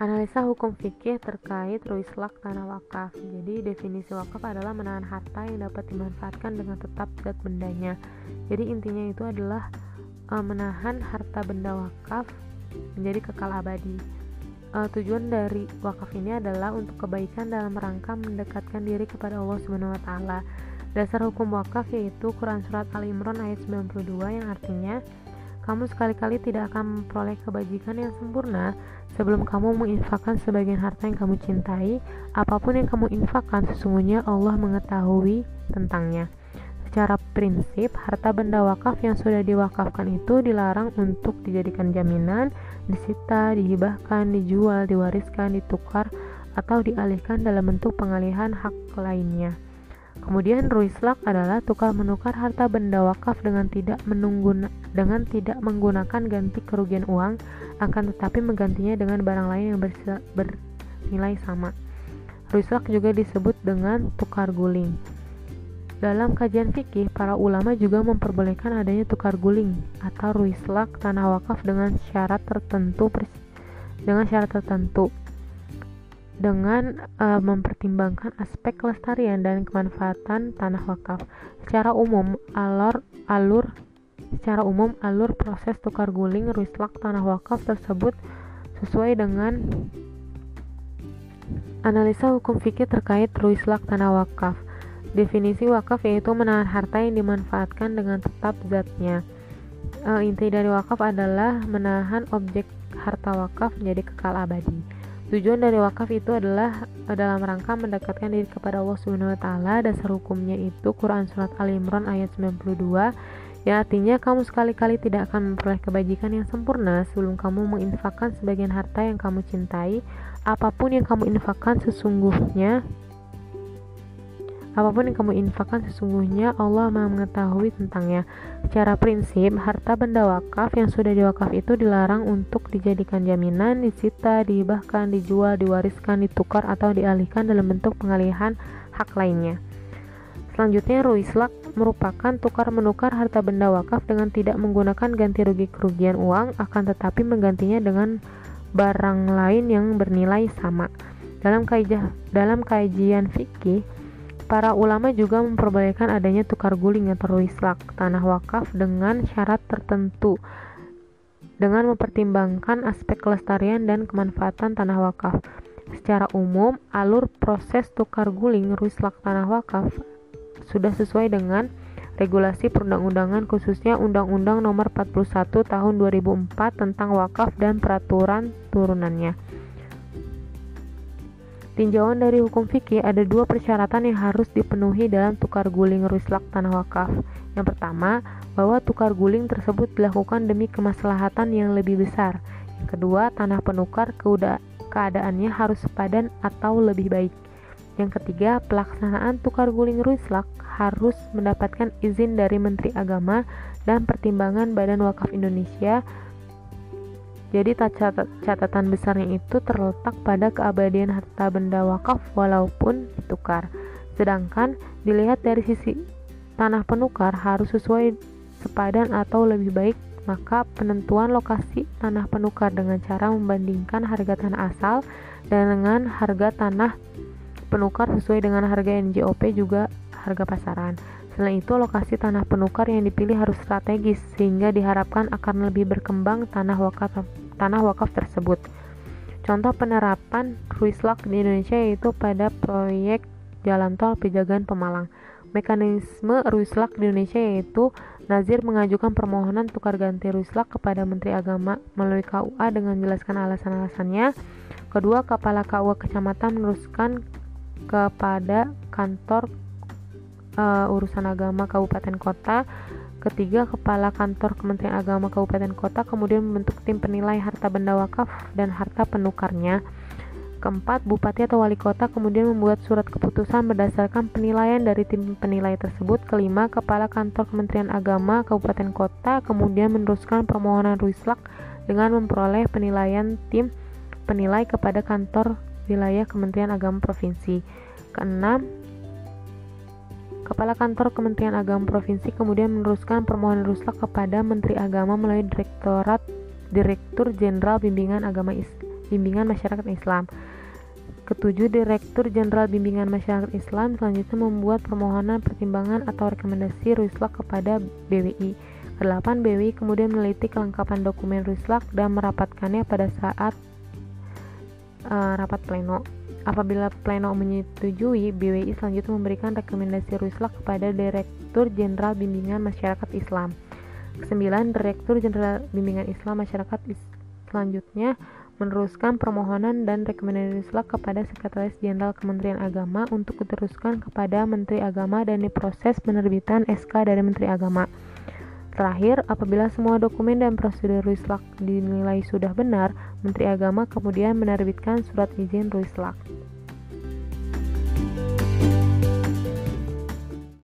Analisa hukum fikih terkait ruislak tanah wakaf. Jadi definisi wakaf adalah menahan harta yang dapat dimanfaatkan dengan tetap zat bendanya. Jadi intinya itu adalah uh, menahan harta benda wakaf menjadi kekal abadi. Uh, tujuan dari wakaf ini adalah untuk kebaikan dalam rangka mendekatkan diri kepada Allah Subhanahu wa taala. Dasar hukum wakaf yaitu Quran surat Al Imran ayat 92 yang artinya kamu sekali-kali tidak akan memperoleh kebajikan yang sempurna sebelum kamu menginfakkan sebagian harta yang kamu cintai. Apa pun yang kamu infakkan, sesungguhnya Allah mengetahui tentangnya. Secara prinsip, harta benda wakaf yang sudah diwakafkan itu dilarang untuk dijadikan jaminan, disita, dihibahkan, dijual, diwariskan, ditukar, atau dialihkan dalam bentuk pengalihan hak lainnya. Kemudian ruislak adalah tukar menukar harta benda wakaf dengan tidak menunggu dengan tidak menggunakan ganti kerugian uang, akan tetapi menggantinya dengan barang lain yang bernilai sama. Ruislak juga disebut dengan tukar guling. Dalam kajian fikih, para ulama juga memperbolehkan adanya tukar guling atau ruislak tanah wakaf dengan syarat tertentu dengan syarat tertentu dengan uh, mempertimbangkan aspek kelestarian dan kemanfaatan tanah wakaf. Secara umum, alur alur secara umum alur proses tukar guling ruislak tanah wakaf tersebut sesuai dengan analisa hukum fikih terkait ruislak tanah wakaf. Definisi wakaf yaitu menahan harta yang dimanfaatkan dengan tetap zatnya. E, inti dari wakaf adalah menahan objek harta wakaf menjadi kekal abadi. Tujuan dari wakaf itu adalah eh, dalam rangka mendekatkan diri kepada Allah Subhanahu wa taala. Dasar hukumnya itu Quran surat Al Imran ayat 92 yang artinya kamu sekali-kali tidak akan memperoleh kebajikan yang sempurna sebelum kamu menginfakkan sebagian harta yang kamu cintai. Apa pun yang kamu infakkan sesungguhnya Apa pun yang kamu infakkan sesungguhnya Allah Maha mengetahui tentangnya. Secara prinsip, harta benda wakaf yang sudah diwakaf itu dilarang untuk dijadikan jaminan, disita, dihibahkan, dijual, diwariskan, ditukar atau dialihkan dalam bentuk pengalihan hak lainnya. Selanjutnya, ruislak merupakan tukar menukar harta benda wakaf dengan tidak menggunakan ganti rugi kerugian uang, akan tetapi menggantinya dengan barang lain yang bernilai sama. Dalam kajian dalam kajian fikih, Para ulama juga memperbolehkan adanya tukar guling atau ruislak tanah wakaf dengan syarat tertentu dengan mempertimbangkan aspek kelestarian dan kemanfaatan tanah wakaf. Secara umum, alur proses tukar guling ruislak tanah wakaf sudah sesuai dengan regulasi perundang-undangan khususnya Undang-Undang Nomor 41 Tahun 2004 tentang wakaf dan peraturan turunannya. Tinjauan dari hukum fikih ada dua persyaratan yang harus dipenuhi dalam tukar guling ruislak tanah wakaf. Yang pertama, bahwa tukar guling tersebut dilakukan demi kemaslahatan yang lebih besar. Yang kedua, tanah penukar keadaannya harus sepadan atau lebih baik. Yang ketiga, pelaksanaan tukar guling ruislak harus mendapatkan izin dari Menteri Agama dan pertimbangan Badan Wakaf Indonesia jadi catatan besarnya itu terletak pada keabadian harta benda wakaf walaupun ditukar. Sedangkan dilihat dari sisi tanah penukar harus sesuai sepadan atau lebih baik maka penentuan lokasi tanah penukar dengan cara membandingkan harga tanah asal dan dengan harga tanah penukar sesuai dengan harga NJOP juga harga pasaran. Selain itu, lokasi tanah penukar yang dipilih harus strategis sehingga diharapkan akan lebih berkembang tanah wakaf tanah wakaf tersebut. Contoh penerapan Ruislak di Indonesia yaitu pada proyek Jalan Tol Pejagaan Pemalang. Mekanisme Ruislak di Indonesia yaitu Nazir mengajukan permohonan tukar ganti Ruislak kepada Menteri Agama melalui KUA dengan menjelaskan alasan-alasannya. Kedua, kepala KUA kecamatan meneruskan kepada kantor uh, urusan agama kabupaten kota Ketiga, Kepala Kantor Kementerian Agama Kabupaten Kota kemudian membentuk tim penilai harta benda wakaf dan harta penukarnya. Keempat, Bupati atau Wali Kota kemudian membuat surat keputusan berdasarkan penilaian dari tim penilai tersebut. Kelima, Kepala Kantor Kementerian Agama Kabupaten Kota kemudian meneruskan permohonan Ruislak dengan memperoleh penilaian tim penilai kepada kantor wilayah Kementerian Agama Provinsi. Keenam, Kepala Kantor Kementerian Agama Provinsi kemudian meneruskan permohonan Ruslak kepada Menteri Agama melalui Direktorat Direktur Jenderal Bimbingan Agama Is Bimbingan Masyarakat Islam. Ketujuh, Direktur Jenderal Bimbingan Masyarakat Islam selanjutnya membuat permohonan pertimbangan atau rekomendasi Ruislak kepada BWI. Kedelapan, BWI kemudian meneliti kelengkapan dokumen Ruislak dan merapatkannya pada saat uh, rapat pleno. Apabila pleno menyetujui, BWI selanjutnya memberikan rekomendasi Ruislak kepada Direktur Jenderal Bimbingan Masyarakat Islam. Kesembilan, Direktur Jenderal Bimbingan Islam Masyarakat Is selanjutnya meneruskan permohonan dan rekomendasi Ruslak kepada Sekretaris Jenderal Kementerian Agama untuk diteruskan kepada Menteri Agama dan diproses penerbitan SK dari Menteri Agama. Terakhir, apabila semua dokumen dan prosedur Ruislak dinilai sudah benar, Menteri Agama kemudian menerbitkan surat izin Ruislak.